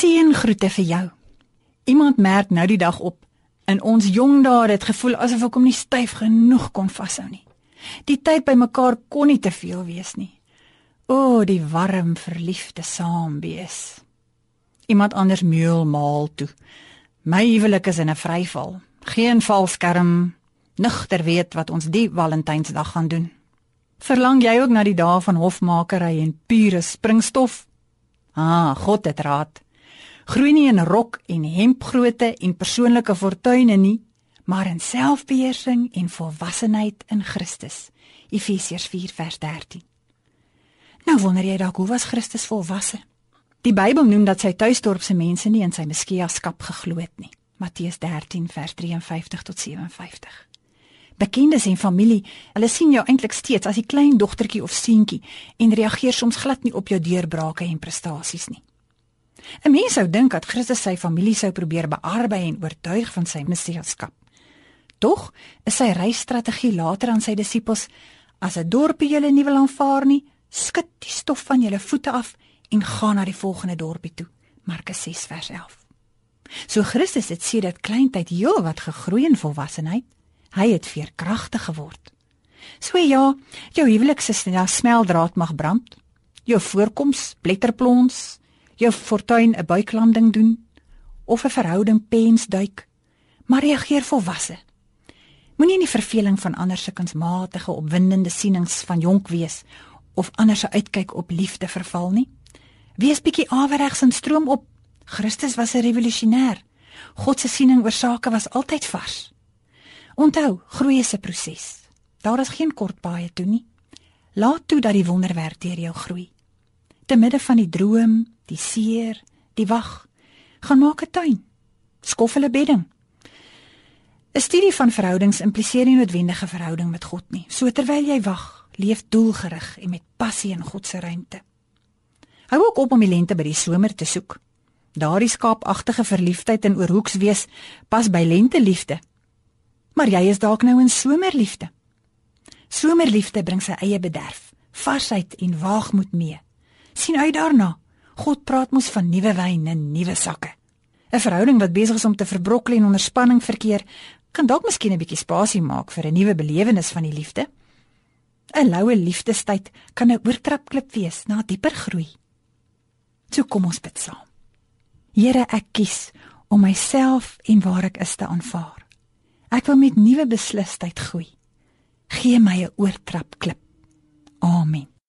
Seëngroete vir jou. Iemand merk nou die dag op in ons jong dae het gevoel asof ek hom nie styf genoeg kon vashou nie. Die tyd by mekaar kon nie te veel wees nie. O, die warm verliefde saam wees. Iemand anders meul maal toe. My huwelik is in 'n vryval. Geen valskerm. Nugter weet wat ons die Valentynsdag gaan doen. Verlang jy ook na die dae van hofmakery en pure springstof? Ah, God het raad. Groei nie in rok en hempgrootte en persoonlike fortuine nie, maar in selfbeheersing en volwassenheid in Christus. Efesiërs 4:13. Nou wonder jy dalk hoe was Christus volwasse? Die Bybel noem dat sy tuisdorp se mense nie in sy messiaskap geglo het nie. Matteus 13 vers 53 tot 57. Bekendes en familie, hulle sien jou eintlik steeds as 'n klein dogtertjie of seentjie en reageer soms glad nie op jou deurbrake en prestasies nie. 'n Mens sou dink dat Christus sy familie sou probeer bearbei en oortuig van sy messiaskap. Tog sy reisstrategie later aan sy disippels: as 'n dorpie julle nie wil aanvaar nie, skud die stof van julle voete af en gaan na die volgende dorpie toe. Markus 6 vers 11. So Christus het sedert kleintyd heel wat gegroei in volwassenheid. Hy het veerkragtig geword. So ja, jou huwelik se smeldraad mag brand. Jou voorkoms bletterplons, jou fortuin 'n buiklanding doen of 'n verhouding pens duik. Maar reageer volwasse. Moenie in die verveling van ander se kunsmatige opwindende sienings van jonk wees of ander se uitkyk op liefde verval nie. Wees bietjie averegs en stroom op. Christus was 'n revolusionêr. God se siening oor sake was altyd vars. Onthou, groei is 'n proses. Daar is geen kort paaie toe nie. Laat toe dat die wonderwerk deur jou groei. Te midde van die droom, die seer, die wag, gaan maak 'n tuin. Skof hulle bedding. 'n Studie van verhoudings impliseer nie noodwendige verhouding met God nie. So terwyl jy wag, leef doelgerig en met passie in God se ruimte. Hou ook op om die lente by die somer te soek. Daardie skaapagtige verliefdheid en oorhoeks wees pas by lente liefde. Maar jy is dalk nou in somerliefde. Somerliefde bring sy eie bederf, varsheid en waagmoed mee. Sien uit daarna. God praat mos van nuwe wyn in nuwe sakke. 'n Verhouding wat besig is om te verbrokkel en onder spanning verkeer, kan dalk miskien 'n bietjie spasie maak vir 'n nuwe belewenis van die liefde. 'n Loue liefdestyd kan 'n oortrapklip wees na dieper groei. Toe kom ons bid saam. Here, ek kies om myself en waar ek is te aanvaar. Ek wil met nuwe beslisheid groei. Gee my 'n oortrapklip. Amen.